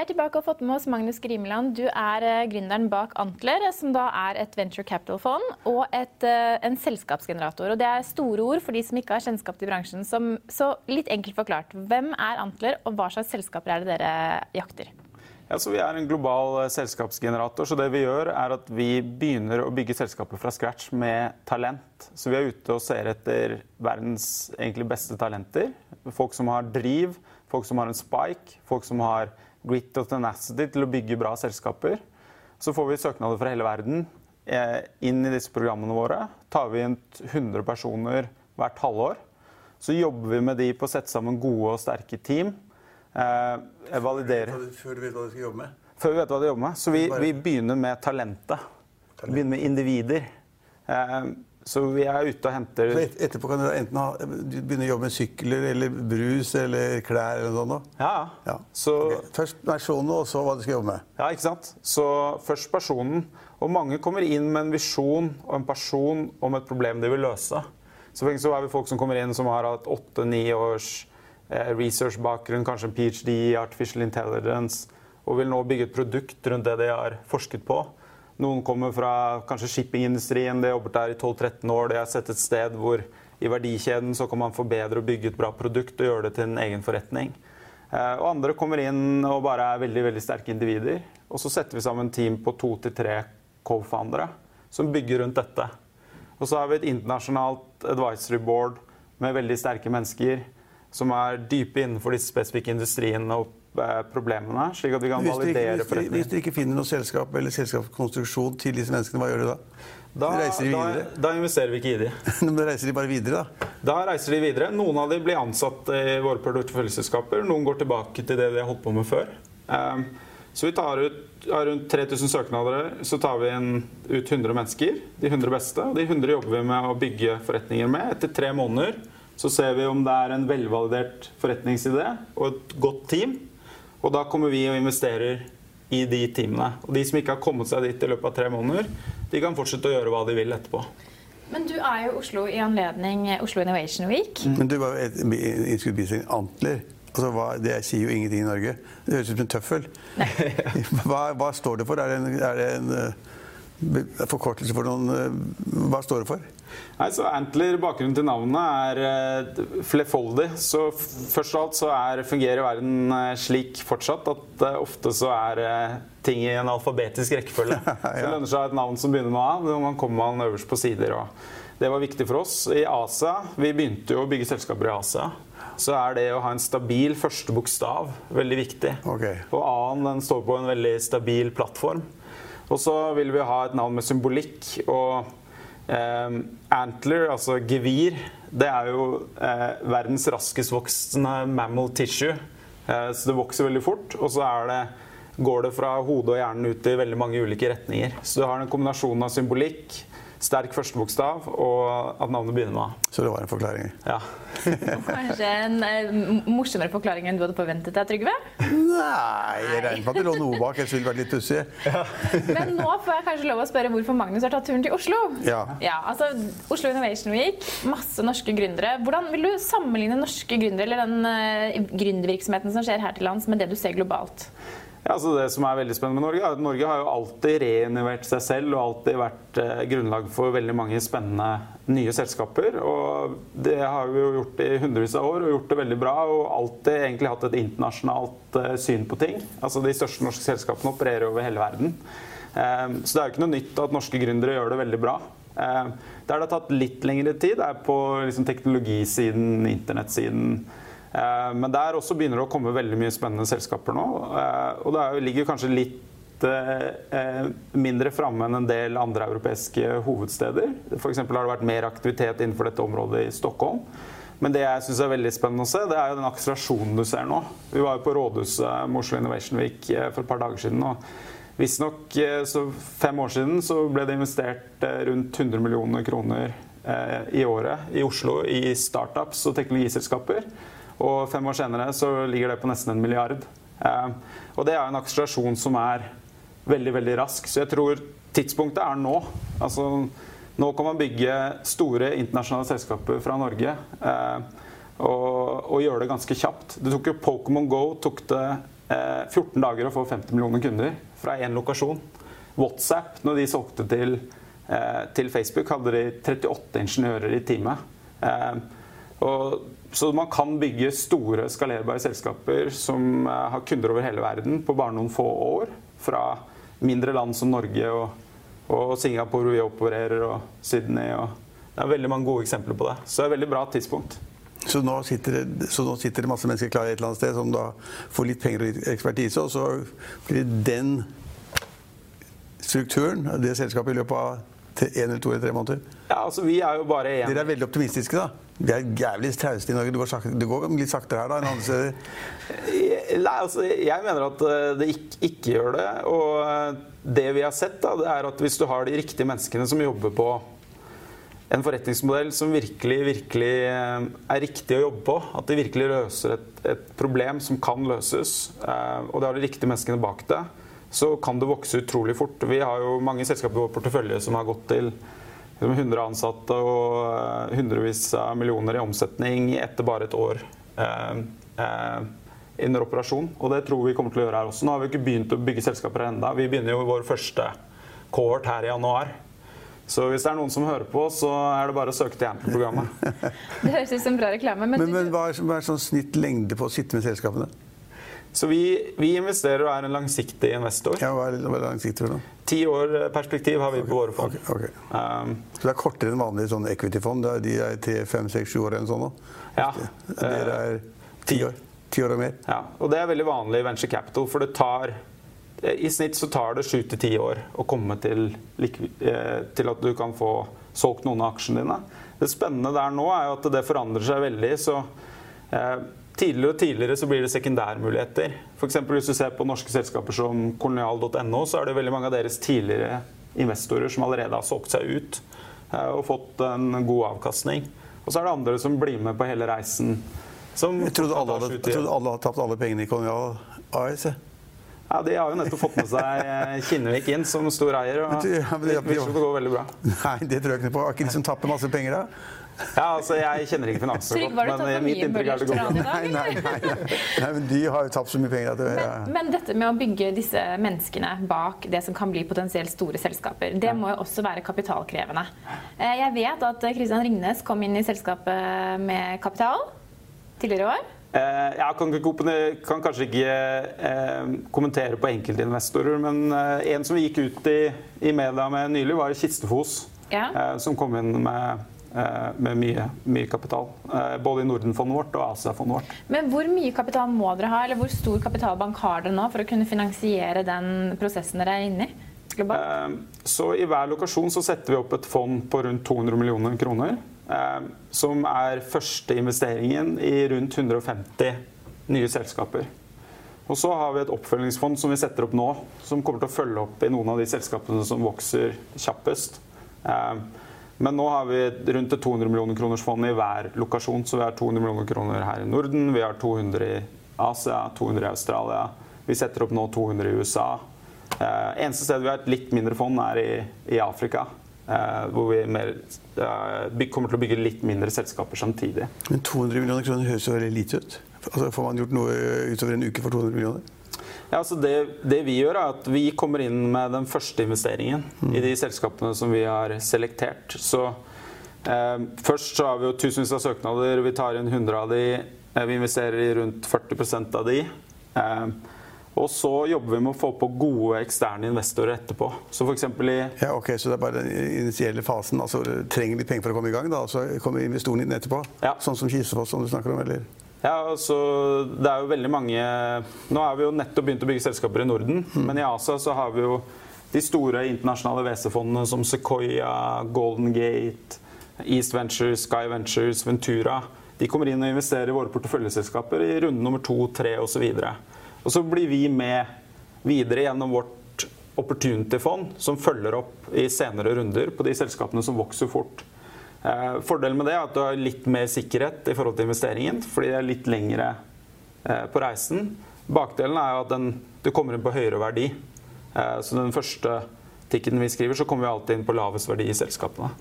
Vi er tilbake og fått med oss Magnus Grimeland. Du er eh, gründeren bak Antler, som da er et venture capital-fond og et, eh, en selskapsgenerator. Og det er store ord for de som ikke har kjennskap til bransjen. Som, så litt enkelt forklart, hvem er Antler, og hva slags selskaper er det dere jakter? Ja, Vi er en global eh, selskapsgenerator. så det Vi gjør er at vi begynner å bygge selskaper fra scratch med talent. Så Vi er ute og ser etter verdens egentlig beste talenter. Folk som har driv, folk som har en spike, folk som har grit og tenacity til å bygge bra selskaper. Så får vi søknader fra hele verden eh, inn i disse programmene våre. Tar vi inn 100 personer hvert halvår. Så jobber vi med de på å sette sammen gode og sterke team. Eh, validere Før du vet hva du skal jobbe med? Før vi vet hva de jobber med. Så vi, vi begynner med talentet. Vi begynner med individer. Eh, så vi er ute og henter et, etterpå kan du enten ha, begynne å jobbe med sykler eller brus eller klær eller noe sånt? Ja, Ja. Så, okay. Først personen, og så hva du skal jobbe med. ja, ikke sant? Så først personen. Og mange kommer inn med en visjon og en person om et problem de vil løse. Så, så er vi folk som kommer inn som har hatt åtte-ni års eh, research-bakgrunn, kanskje en ph.d. i artificial intelligence, og vil nå bygge et produkt rundt det de har forsket på. Noen kommer fra kanskje shippingindustrien, de har jobbet der i 12-13 år. De har sett et sted hvor i verdikjeden så kan man forbedre og bygge et bra produkt og gjøre det til en egen forretning. Eh, Og andre kommer inn og bare er veldig veldig sterke individer. Og så setter vi sammen team på to til tre co-foundere som bygger rundt dette. Og så har vi et internasjonalt advisory board med veldig sterke mennesker som er dype innenfor disse spesifikke industriene og problemene, slik at vi kan ikke, validere hvis, dere, hvis du dere ikke finner noe selskap eller selskapskonstruksjon til disse menneskene, hva gjør du da? Da, reiser de videre? da investerer vi ikke i de. Men da reiser de bare videre, da? Da reiser de videre. Noen av de blir ansatt i våre porteføljeselskaper. Noen går tilbake til det de har holdt på med før. Um, så vi tar ut av rundt 3000 søknader, så tar vi inn ut 100 mennesker. De 100 beste. Og de 100 jobber vi med å bygge forretninger med. Etter tre måneder så ser vi om det er en velvalidert forretningsidé og et godt team. Og da kommer vi og investerer i de teamene. Og de som ikke har kommet seg dit i løpet av tre måneder, de kan fortsette å gjøre hva de vil etterpå. Men du er jo i Oslo i anledning Oslo Innovation Week. Men du var jo en innskuddbisetning antler. Altså, hva, det sier jo ingenting i Norge. Det høres ut som en tøffel. Hva, hva står det for? Er det en, er det en eh, forkortelse for noen eh, Hva står det for? Nei, så Antler, bakgrunnen til navnet er eh, flerfoldig. Så først og alt så er, fungerer verden eh, slik fortsatt at ofte så er ting i en alfabetisk rekkefølge. Så det lønner seg et navn som begynner med A. når Man kommer man øverst på sider. Og det var viktig for oss. I Asia, Vi begynte jo å bygge selskaper i Asia. Så er det å ha en stabil første bokstav veldig viktig. Okay. Og A-en den står på en veldig stabil plattform. Og så vil vi ha et navn med symbolikk. og eh, Antler, altså gevir, det er jo eh, verdens raskest voksende mammal tissue. Eh, så det vokser veldig fort. Og så det, går det fra hodet og hjernen ut i veldig mange ulike retninger. Så du har en kombinasjon av symbolikk, sterk førstebokstav og at navnet begynner med A. Så det var en forklaring. Ja. Kanskje en eh, morsommere forklaring enn du hadde forventet deg, Trygve? Nei, jeg regner med at det lå noe bak. Jeg synes det var litt pussig. Men nå får jeg kanskje lov å spørre hvorfor Magnus har tatt turen til Oslo. Ja. altså Oslo Innovation Week, masse norske gründere. Hvordan vil du sammenligne norske gründere eller den uh, gründervirksomheten som skjer her til lands, med det du ser globalt? Ja, altså Det som er veldig spennende med Norge, er at Norge har jo alltid reinnovert seg selv og alltid vært eh, grunnlag for veldig mange spennende nye selskaper. Og det har vi jo gjort i hundrevis av år og gjort det veldig bra. Og alltid egentlig hatt et internasjonalt eh, syn på ting. Altså De største norske selskapene opererer over hele verden. Eh, så det er jo ikke noe nytt at norske gründere gjør det veldig bra. Der det har tatt litt lengre tid, er på liksom, teknologisiden, internettsiden. Eh, men der også begynner det å komme veldig mye spennende selskaper nå. Eh, og det ligger kanskje litt eh, mindre framme enn en del andre europeiske hovedsteder. F.eks. har det vært mer aktivitet innenfor dette området i Stockholm. Men det jeg syns er veldig spennende å se, det er jo den akselerasjonen du ser nå. Vi var jo på rådhuset med Oslo Innovation Week for et par dager siden. og Visstnok fem år siden så ble det investert rundt 100 millioner kroner i året i Oslo i startups og teknologiselskaper. Og fem år senere så ligger det på nesten en milliard. Eh, og det er en akselerasjon som er veldig, veldig rask. Så jeg tror tidspunktet er nå. Altså, nå kan man bygge store internasjonale selskaper fra Norge. Eh, og, og gjøre det ganske kjapt. Det tok jo Pokémon Go tok det 14 eh, dager å få 50 millioner kunder fra én lokasjon. WhatsApp, når de solgte til, til Facebook, hadde de 38 ingeniører i teamet. Og så man kan bygge store, skalerbare selskaper som eh, har kunder over hele verden på bare noen få år. Fra mindre land som Norge og, og Singapore, hvor vi opererer, og Sydney. Og det er veldig mange gode eksempler på det. Så det er et veldig bra tidspunkt. Så nå, sitter så nå sitter det masse mennesker klare et eller annet sted som da får litt penger og litt ekspertise, og så blir det den strukturen, det selskapet, i løpet av én eller to eller tre måneder? Ja, altså vi er jo bare én. Dere er veldig optimistiske, da? Vi er jævlig trauste i Norge. Det går, sakte, det går, litt saktere her da enn andre steder? Nei, altså, jeg mener at eh, det ikke, ikke, gjør det. Og eh, det vi har sett, da, det er at hvis du har de riktige menneskene som jobber på en forretningsmodell som virkelig, virkelig eh, er riktig å jobbe på, at de virkelig løser et, et problem som kan løses, og det har de riktige menneskene bak det, så kan det vokse utrolig fort. Vi har jo mange selskaper i vår portefølje som har gått til 100 ansatte og eh, hundrevis av millioner i omsetning etter bare et år eh, eh, under operasjon. Og det tror vi kommer til å gjøre her også. Nå har vi ikke begynt å bygge selskaper ennå. Vi begynner jo vår første kohort her i januar. Så hvis det er noen som hører på, så er det bare å søke til Ample-programmet. det høres ut som bra reklame. Men, men, men hva er, hva er sånn snitt lengde på å sitte med selskapene? Så vi, vi, investerer og er en langsiktig investor. Ja, Hva er, hva er langsiktig for noe? Ti år perspektiv har vi okay, på våre fond. Okay, okay. Um, så det er kortere enn vanlige sånn equity-fond? De er tre, fem, seks, sju år eller sånn? Ja. Dere er ti år? Ti år og mer? Ja, og det er veldig vanlig i venture capital. For det tar i snitt så tar det sju til ti år å komme til, eh, til, at du kan få solgt noen av aksjene dine. Det spennende der nå er jo at det forandrer seg veldig. så eh, Tidligere og tidligere så blir det sekundærmuligheter. F.eks. hvis du ser på norske selskaper som kolonial.no, så er det veldig mange av deres tidligere investorer som allerede har solgt seg ut eh, og fått en god avkastning. Og så er det andre som blir med på hele reisen. jeg trodde alle hadde, jeg trodde alle hadde tapt alle pengene i Kolonial AS. Ja, De har jo nettopp fått med seg eh, Kinnevik inn som stor eier. og det, ja, det, det, det går veldig bra. Nei, det tror jeg ikke på. Har ikke de som tapper masse penger, da? Ja, altså, Jeg kjenner ikke finanser godt, men mitt inntrykk er det gode. Nei, nei, nei, nei, men de har jo tapt så mye penger at det, ja. men, men, dette med å bygge disse menneskene bak det som kan bli potensielt store selskaper, det må jo også være kapitalkrevende. Eh, jeg vet at Kristian Ringnes kom inn i selskapet med kapital tidligere i år. Eh, jeg kan, kan, kanskje ikke eh, kommentere på enkeltinvestorer, men eh, en som vi gikk ut i, i media med nylig, var Kistefos. Ja. Eh, som kom inn med Eh, med mye, mye, kapital. Eh, både i Nordenfondet vårt og Asiafondet vårt. Men hvor mye kapital må dere ha, eller hvor stor kapitalbank har dere nå for å kunne finansiere den prosessen dere er inne i? Globalt? Eh, så I hver lokasjon så setter vi opp et fond på rundt 200 millioner kroner. Som er første investeringen i rundt 150 nye selskaper. Og så har vi et oppfølgingsfond som vi setter opp nå, som kommer til å følge opp i noen av de selskapene som vokser kjappest. Men nå har vi rundt et 200 millioner kroners fond i hver lokasjon. Så vi har 200 millioner kroner her i Norden, vi har 200 i Asia, 200 i Australia. Vi setter opp nå 200 i USA. Eh, eneste sted vi har et litt mindre fond, er i, i Afrika. Eh, hvor vi mer, eh, kommer til å bygge litt mindre selskaper samtidig. Men 200 millioner kroner høres jo veldig lite ut. Altså, får man gjort noe utover en uke for 200 millioner? Ja, altså det, det, vi gjør, er at vi kommer inn med den første investeringen mm. i de selskapene som vi har selektert. Så eh, Først så har vi jo tusenvis av søknader. Vi tar inn 100 av de. Eh, vi investerer i rundt 40% av de. Eh, og så jobber vi med å få på gode eksterne investorer etterpå. Så f.eks. i ja, ok, Så det er bare den initielle fasen? altså Trenger litt penger for å komme i gang, da, og så kommer investoren inn etterpå? Ja. Sånn som Kisefoss, som du snakker om? eller? Ja, altså, det er jo veldig mange Nå har vi jo nettopp begynt å bygge selskaper i Norden, mm. men i Asia så har vi jo de store internasjonale WC-fondene som Sequoia, Golden Gate, East Ventures, Sky Ventures, Ventura. De kommer inn og investerer i våre porteføljeselskaper i runde nummer to, tre osv. Og, og så blir vi med videre gjennom vårt opportunity-fond, som følger opp i senere runder på de selskapene som vokser fort. Eh, fordelen med det er at du har litt mer sikkerhet i forhold til investeringen, fordi det er litt lengre eh, på reisen. Bakdelen er jo at den, du kommer inn på høyere verdi. Eh, så den første ticketen vi skriver, så kommer vi alltid inn på lavest verdi i selskapene.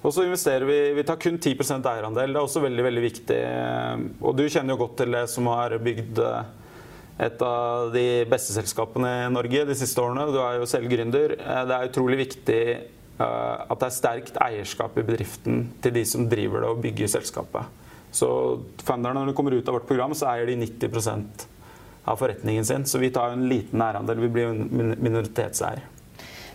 Og så investerer vi Vi tar kun 10 eierandel. Det er også veldig veldig viktig. Og du kjenner jo godt til det som har bygd et av de beste selskapene i Norge de siste årene. Du er jo selv gründer. Det er utrolig viktig at det er sterkt eierskap i bedriften til de som driver det og bygger selskapet. Så funderne, når de kommer ut av vårt program, så eier de 90% av forretningen sin. Så vi tar en liten ærandel. Vi blir minoritetseier.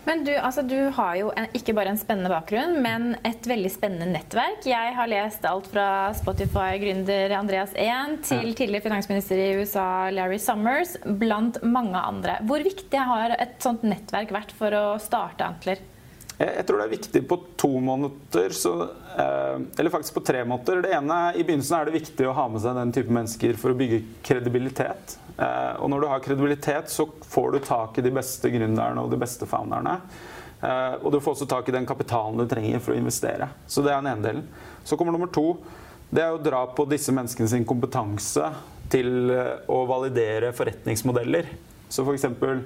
Men du, altså, du har jo en, ikke bare en spennende bakgrunn, men et veldig spennende nettverk. Jeg har lest alt fra Spotify-gründer Andreas Ehn til tidligere finansminister i USA Larry Summers, blant mange andre. Hvor viktig har et sånt nettverk vært for å starte Antler? Jeg tror det er viktig på to måneder, så, eh, eller faktisk på tre måneder. Det ene, I begynnelsen er det viktig å ha med seg den type mennesker for å bygge kredibilitet. Eh, og når du har kredibilitet, så får du tak i de beste gründerne og de beste founderne. Eh, og du får også tak i den kapitalen du trenger for å investere. Så det er den ene delen. Så kommer nummer to. Det er å dra på disse menneskene sin kompetanse til å validere forretningsmodeller. Så for eksempel,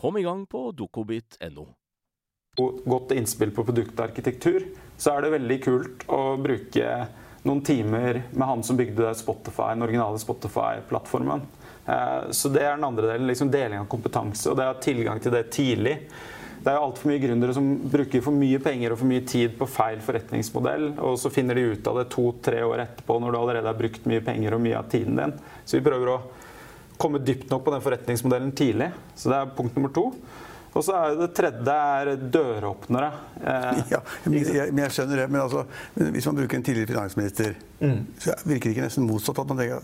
Kom i gang på dokobit.no. Godt innspill på produktarkitektur, så er det veldig kult å bruke noen timer med han som bygde Spotify, den originale Spotify-plattformen. Eh, så det er den andre delen. liksom Deling av kompetanse. Og det ha tilgang til det tidlig. Det er altfor mye gründere som bruker for mye penger og for mye tid på feil forretningsmodell, og så finner de ut av det to-tre år etterpå når du allerede har brukt mye penger og mye av tiden din. Så vi prøver å komme dypt nok på den forretningsmodellen tidlig. Så det er punkt nummer to. Og så er det tredje er døråpnere. Eh, ja, jeg, jeg, skjønner det, men altså, hvis man bruker en tidligere finansminister, mm. så virker det ikke nesten motsatt at man tenker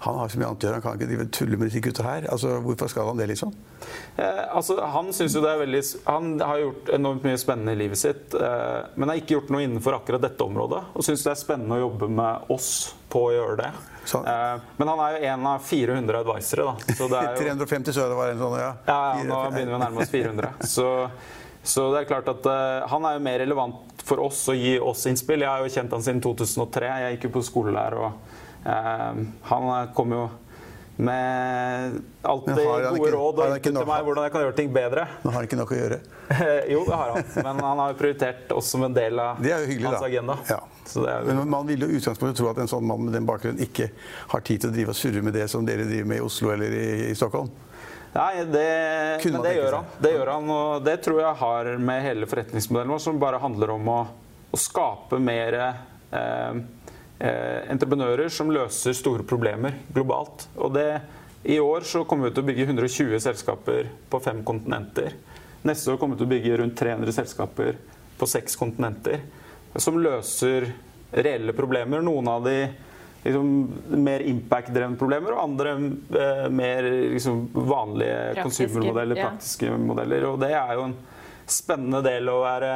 han har så mye annet å gjøre, han kan ikke drive tulle med disse gutta her. Altså, hvorfor skal han det, liksom? Eh, altså, han synes jo det er veldig Han har gjort enormt mye spennende i livet sitt, eh, men har ikke gjort noe innenfor akkurat dette området. Og syns det er spennende å jobbe med oss på å gjøre det. Eh, men han er jo en av 400 advisere, da. Så det er jo... 350 så det var en sånn, ja. Ja, ja nå begynner vi å nærme oss 400. Så, så det er klart at uh, han er jo mer relevant for oss å gi oss innspill. Jeg har jo kjent han siden 2003. Jeg gikk jo på skole der. og han kom jo med alltid Men har gode råd og ikke til meg hvordan jeg kan gjøre ting bedre. Nå har han ikke nok å gjøre. jo, det har han. Men han har prioritert oss som en del av hyggelig, hans da. agenda. Ja. Så det er jo Men man vil jo i utgangspunktet tro at en sånn mann med den bakgrunnen ikke har tid til å drive og surre med det som dere driver med i Oslo eller i, i Stockholm. Nei, det, men det gjør han. Det gjør han, og det tror jeg har med hele forretningsmodellen vår, som bare handler om å, å skape mer eh, entreprenører som løser store problemer globalt. Og det, I år så kommer vi til å bygge 120 selskaper på fem kontinenter. Neste år kommer vi til å bygge rundt 300 selskaper på seks kontinenter som løser reelle problemer. Noen av de liksom, mer impact-drevne problemer, og andre eh, mer liksom, vanlige Praktiske, ja. praktiske modeller. Og det er jo en spennende del å være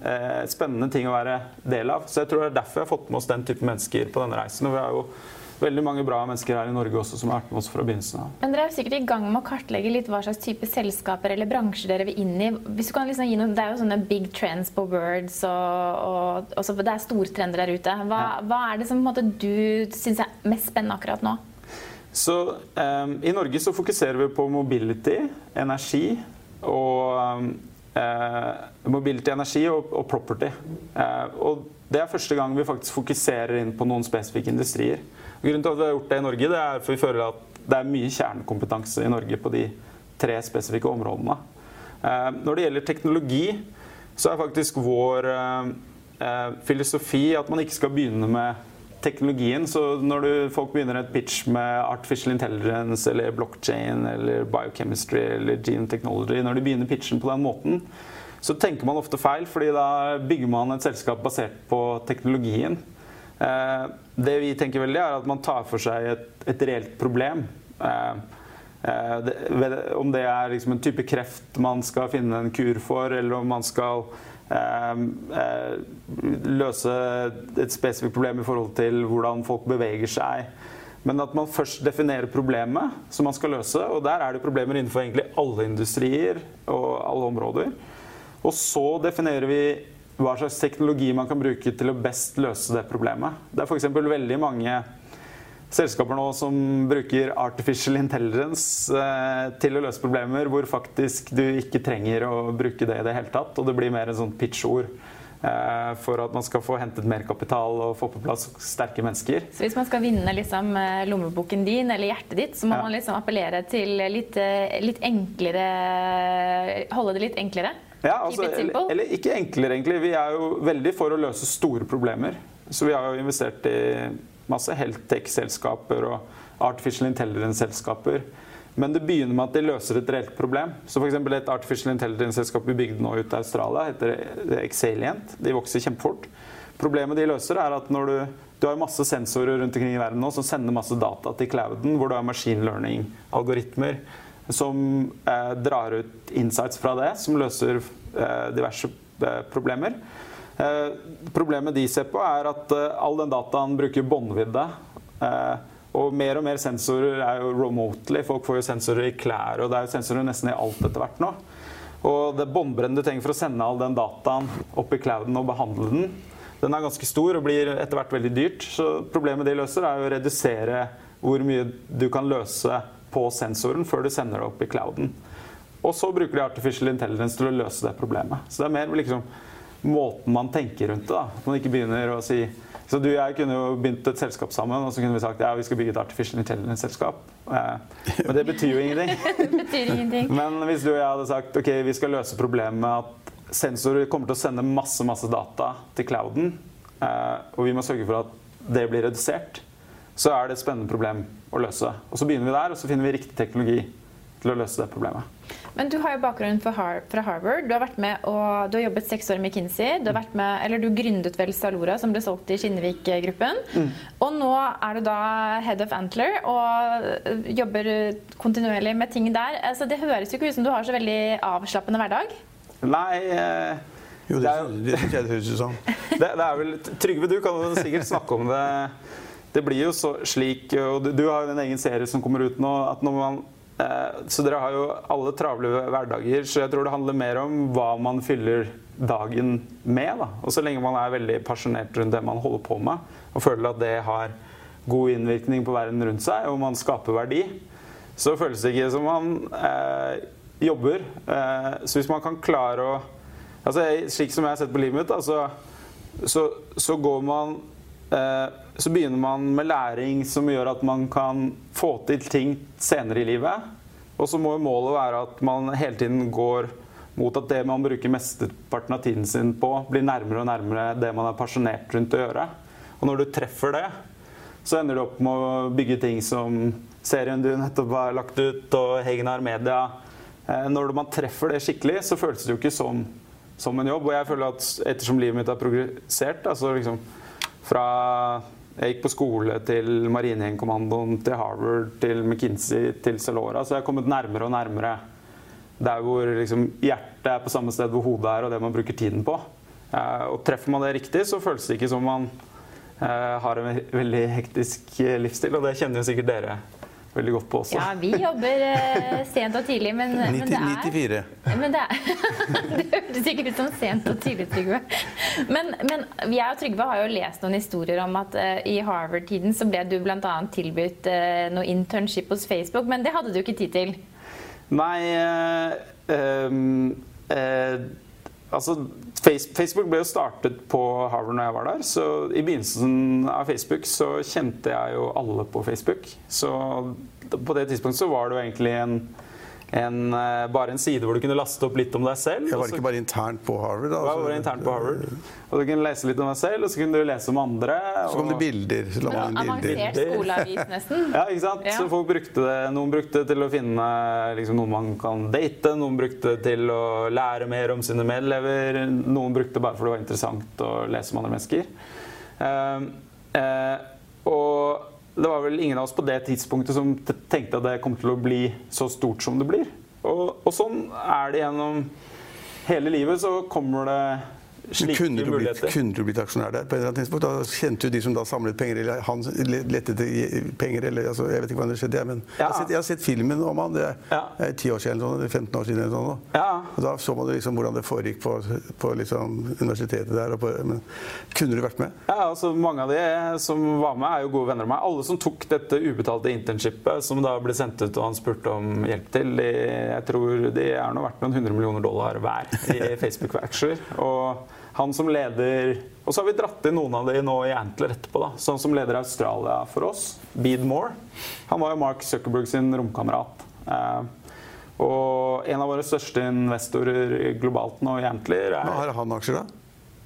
eh, spennende ting å være del av. Så jeg tror det er derfor jeg har fått med oss den type mennesker på denne reisen. Og vi har jo veldig mange bra mennesker her i Norge også som har vært med oss fra begynnelsen av. Men dere er sikkert i gang med å kartlegge litt hva slags type selskaper eller bransjer dere vil inn i. Hvis du kan liksom gi noen, Det er jo sånne big trends på words, og, og, og så det er stortrender der ute. Hva, hva er det som på en måte, du syns er mest spennende akkurat nå? Så um, I Norge så fokuserer vi på mobility, energi og eh, Mobility, energi og, og property. Eh, og det er første gang vi faktisk fokuserer inn på noen spesifikke industrier. Grunnen til at vi har gjort det i Norge, det er for vi føler at det er mye kjernekompetanse i Norge på de tre spesifikke områdene. Eh, når det gjelder teknologi, så er faktisk vår eh, eh, filosofi at man ikke skal begynne med teknologien. Så når du, folk begynner et pitch med artificial intelligence eller blockchain eller biochemistry eller gene technology, når de begynner pitchen på den måten, så tenker man ofte feil, fordi da bygger man et selskap basert på teknologien. Eh, det vi tenker veldig, er at man tar for seg et, et reelt problem. Eh, eh, det, om det er liksom en type kreft man skal finne en kur for, eller om man skal løse et spesifikt problem i forhold til hvordan folk beveger seg. Men at man først definerer problemet som man skal løse. Og der er det problemer innenfor egentlig alle industrier og alle områder. Og så definerer vi hva slags teknologi man kan bruke til å best løse det problemet. Det er f.eks. veldig mange selskaper nå som bruker artificial intelligence eh, til å løse problemer hvor faktisk du ikke trenger å bruke det i det hele tatt. Og det blir mer en sånn pitch-ord eh, for at man skal få hentet mer kapital og få på plass sterke mennesker. Så hvis man skal vinne liksom, eh, lommeboken din eller hjertet ditt, så må Ja. man liksom appellere til litt, litt enklere Holde det litt enklere? Ja, altså, eller, eller ikke enklere, egentlig. Vi er jo veldig for å løse store problemer. Så vi har jo investert i masse health-tech-selskaper og artificial intelligence-selskaper. Men det begynner med at de løser et reelt problem. Så eksempel Et artificial intelligence-selskap vi bygde nå ut i Australia, heter Exalient. De vokser kjempefort. Problemet de løser, er at når du, du har masse sensorer rundt omkring i verden nå som sender masse data til clouden, hvor du har machine learning-algoritmer som eh, drar ut insights fra det, som løser eh, diverse eh, problemer. Eh, problemet de ser på, er at eh, all den dataen bruker båndvidde. Eh, og mer og mer sensorer er jo remotely. Folk får jo sensorer i klær, og det er jo sensorer nesten i alt etter hvert nå. Og det båndbredden du trenger for å sende all den dataen opp i clouden og behandle den, den er ganske stor og blir etter hvert veldig dyrt. Så problemet de løser, er jo å redusere hvor mye du kan løse på sensoren før du sender det opp i clouden. Og så bruker de artificial intelligence til å løse det problemet. Så det er mer liksom måten man tenker rundt det. da. At man ikke begynner å si Så du og jeg kunne jo begynt et selskap sammen, og så kunne vi sagt ja, vi skal bygge et artificial intelligence-selskap. Eh, Men det betyr jo ingenting. Det betyr ingenting. Men hvis du og jeg hadde sagt ok, vi skal løse problemet med at sensorer kommer til å sende masse masse data til clouden, eh, og vi må sørge for at det blir redusert, så er det et spennende problem å løse. Og så begynner vi der, og så finner vi riktig teknologi til å løse det problemet. Men du har jo bakgrunn fra Harvard. Du har, vært med og, du har jobbet seks år i McKinsey. Du, har vært med, eller du gründet vel Salora, som ble solgt i Kinnevik-gruppen. Og nå er du da head of Antler og jobber kontinuerlig med ting der. Altså, det høres jo ikke ut som du har så veldig avslappende hverdag. Nei eh, Jo, Det det, er det høres ut som. det, er vel Trygve, du kan sikkert snakke om det. Det blir jo så slik Og du, du har jo en egen serie som kommer ut nå. at når man Så dere har jo alle travle hverdager, så jeg tror det handler mer om hva man fyller dagen med. da. Og så lenge man er veldig pasjonert rundt det man holder på med, og føler at det har god innvirkning på verden rundt seg, og man skaper verdi, så føles det ikke som man eh, jobber. Eh, så hvis man kan klare å altså Slik som jeg har sett på livet mitt, da, så, så, går man eh, Så begynner man med læring som gjør at man kan få til ting senere i livet. Og så må målet være at man hele tiden går mot at det man bruker mesteparten av tiden sin på, blir nærmere og nærmere det man er pasjonert rundt å gjøre. Og når du treffer det, så ender du opp med å bygge ting som serien du nettopp har lagt ut, og Hegnar Media. Eh, når man treffer det skikkelig, så føles det jo ikke som, som en jobb. Og jeg føler at ettersom livet mitt har progressert, altså liksom fra jeg gikk på skole til Marinejegerkommandoen, til Harvard, til McKinsey, til Celora, så jeg har kommet nærmere og nærmere der hvor liksom hjertet er på samme sted hvor hodet er, og det man bruker tiden på. Eh, og treffer man det riktig, så føles det ikke som man Eh, har en veldig hektisk eh, livsstil, og det kjenner jo sikkert dere veldig godt på også. Ja, vi jobber eh, sent og tidlig, men, 90, men det er 94. Men det, det hørtes ikke ut som sent og tidlig, Trygve. Men, men jeg og Trygve har jo lest noen historier om at eh, i Harvard-tiden så ble du bl.a. tilbudt eh, noe internship hos Facebook, men det hadde du ikke tid til? Nei um, Altså, Facebook ble jo startet på Harvard når jeg var der. Så i begynnelsen av Facebook så kjente jeg jo alle på Facebook. Så på det tidspunktet så var det jo egentlig en en, eh, bare en side hvor du kunne laste opp litt om deg selv. Jeg var ikke bare internt på Harvard? Da, altså. var internt på Harvard. Og du kunne lese litt om deg selv, og så kunne du lese om andre. Og... Så kom det bilder. Så la man inn bilder. Avansert skoleavis, nesten. ja, ikke sant. Ja. Så folk brukte det. Noen brukte det til å finne liksom, noen man kan date. Noen brukte det til å lære mer om sine medelever. Noen brukte det bare fordi det var interessant å lese om andre mennesker. Uh, uh, og det var vel ingen av oss på det tidspunktet som tenkte at det kom til å bli så stort som det blir. Og, og sånn er det gjennom hele livet. Så kommer det slike kunne du blitt, kunne du blitt aksjonær der på et eller annet tidspunkt? Da kjente du de som da samlet penger, eller han lette etter penger, eller altså, Jeg vet ikke hva det skjedde, men ja. jeg, har sett, jeg, har sett, filmen om han. Det er ti år siden, eller 15 år siden. eller sånn. Ja. Og Da så man liksom hvordan det foregikk på, på liksom universitetet der. På, men, kunne du vært med? Ja, altså Mange av de som var med, er jo gode venner av meg. Alle som tok dette ubetalte internshipet, som da ble sendt ut og han spurte om hjelp til, de, jeg tror de er nå verdt noen hundre millioner dollar hver i Facebook-aksjer. Og han som leder Og så har vi dratt inn noen av de nå i Antler etterpå. da, Sånn som leder Australia for oss. Bead Moore. Han var jo Mark Zuckerberg sin romkamerat. Eh, og en av våre største investorer globalt nå i Antler er Har han aksjer, da?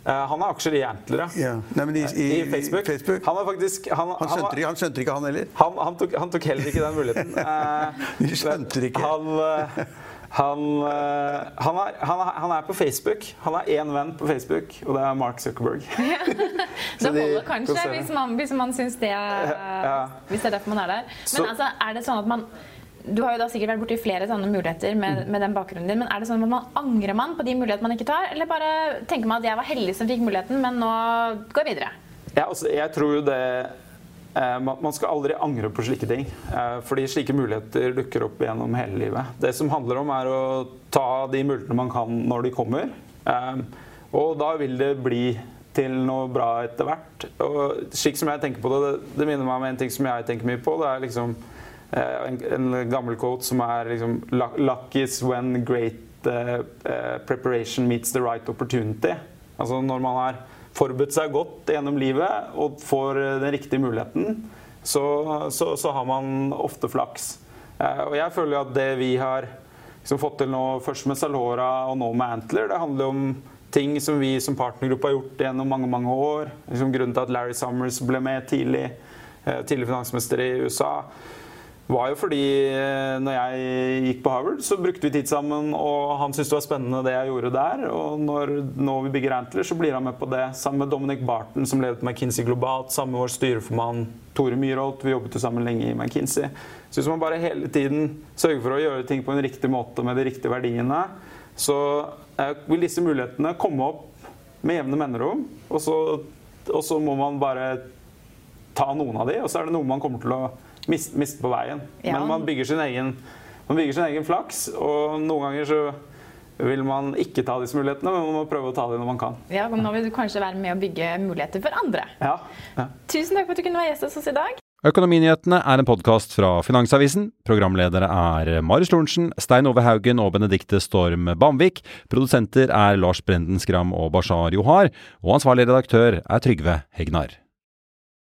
Uh, han har aksjer i Antler, ja. Nei, i, i, I, Facebook. Facebook. Han, faktisk, han, han, skjønte ikke, han, skjønte ikke, han heller? Han, tok, tok, heller ikke den muligheten. De skjønte ikke. Han, han, uh, han, er, han, er, han, er, på Facebook. Han har én venn på Facebook, og det er Mark Zuckerberg. Ja. det holder kanskje hvis man, hvis man syns det er, ja. Hvis det er derfor man er der. Men så, altså, er det sånn at man du har jo da sikkert vært borti flere sånne muligheter med, mm. med, den bakgrunnen din. Men er det sånn at man angrer man på de mulighetene man ikke tar? Eller bare tenker man at jeg var heldig som fikk muligheten, men nå går jeg videre? Ja, altså, jeg tror jo det Eh, man skal aldri angre på slike ting, eh, fordi slike muligheter dukker opp gjennom hele livet. Det som handler om, er å ta de mulighetene man kan når de kommer. Eh, og da vil det bli til noe bra etter hvert. Og slik som jeg tenker på det, det minner meg om en ting som jeg tenker mye på. Det er liksom en gammel quote som er liksom Luck is when great preparation meets the right opportunity. Altså når man har forberedt seg godt gjennom livet og får den riktige muligheten, så, så, så har man ofte flaks. Eh, og jeg føler at det vi har liksom fått til nå, først med Salora og nå med Antler, det handler om ting som vi som partnergruppe har gjort gjennom mange mange år. Liksom grunnen til at Larry Summers ble med tidlig, eh, tidlig finansminister i USA var jo fordi eh, når jeg gikk på Harvard, så brukte vi tid sammen, og han syntes det var spennende det jeg gjorde der. Og når nå vi bygger Antler, så blir han med på det. Sammen med Dominic Barton, som ledet McKinsey globalt, sammen med vår styreformann Tore Myhrolt. Vi jobbet jo sammen lenge i McKinsey. Så hvis man bare hele tiden sørger for å gjøre ting på en riktig måte med de riktige verdiene, så vil disse mulighetene komme opp med jevne mellomrom. Og, og så må man bare ta noen av de, og så er det noe man kommer til å miste mist på veien. Ja. Men man bygger, sin egen, man bygger sin egen flaks, og noen ganger så vil man ikke ta disse mulighetene, men man må prøve å ta dem når man kan. Ja, men Nå vil du kanskje være med å bygge muligheter for andre. Ja, ja. Tusen takk for at du kunne være gjest hos oss i dag. Økonominyhetene er en podkast fra Finansavisen. Programledere er Marius Lorentzen, Stein Ove Haugen og Benedikte Storm Bamvik. Produsenter er Lars Brenden Skram og Bashar Johar. Og ansvarlig redaktør er Trygve Hegnar.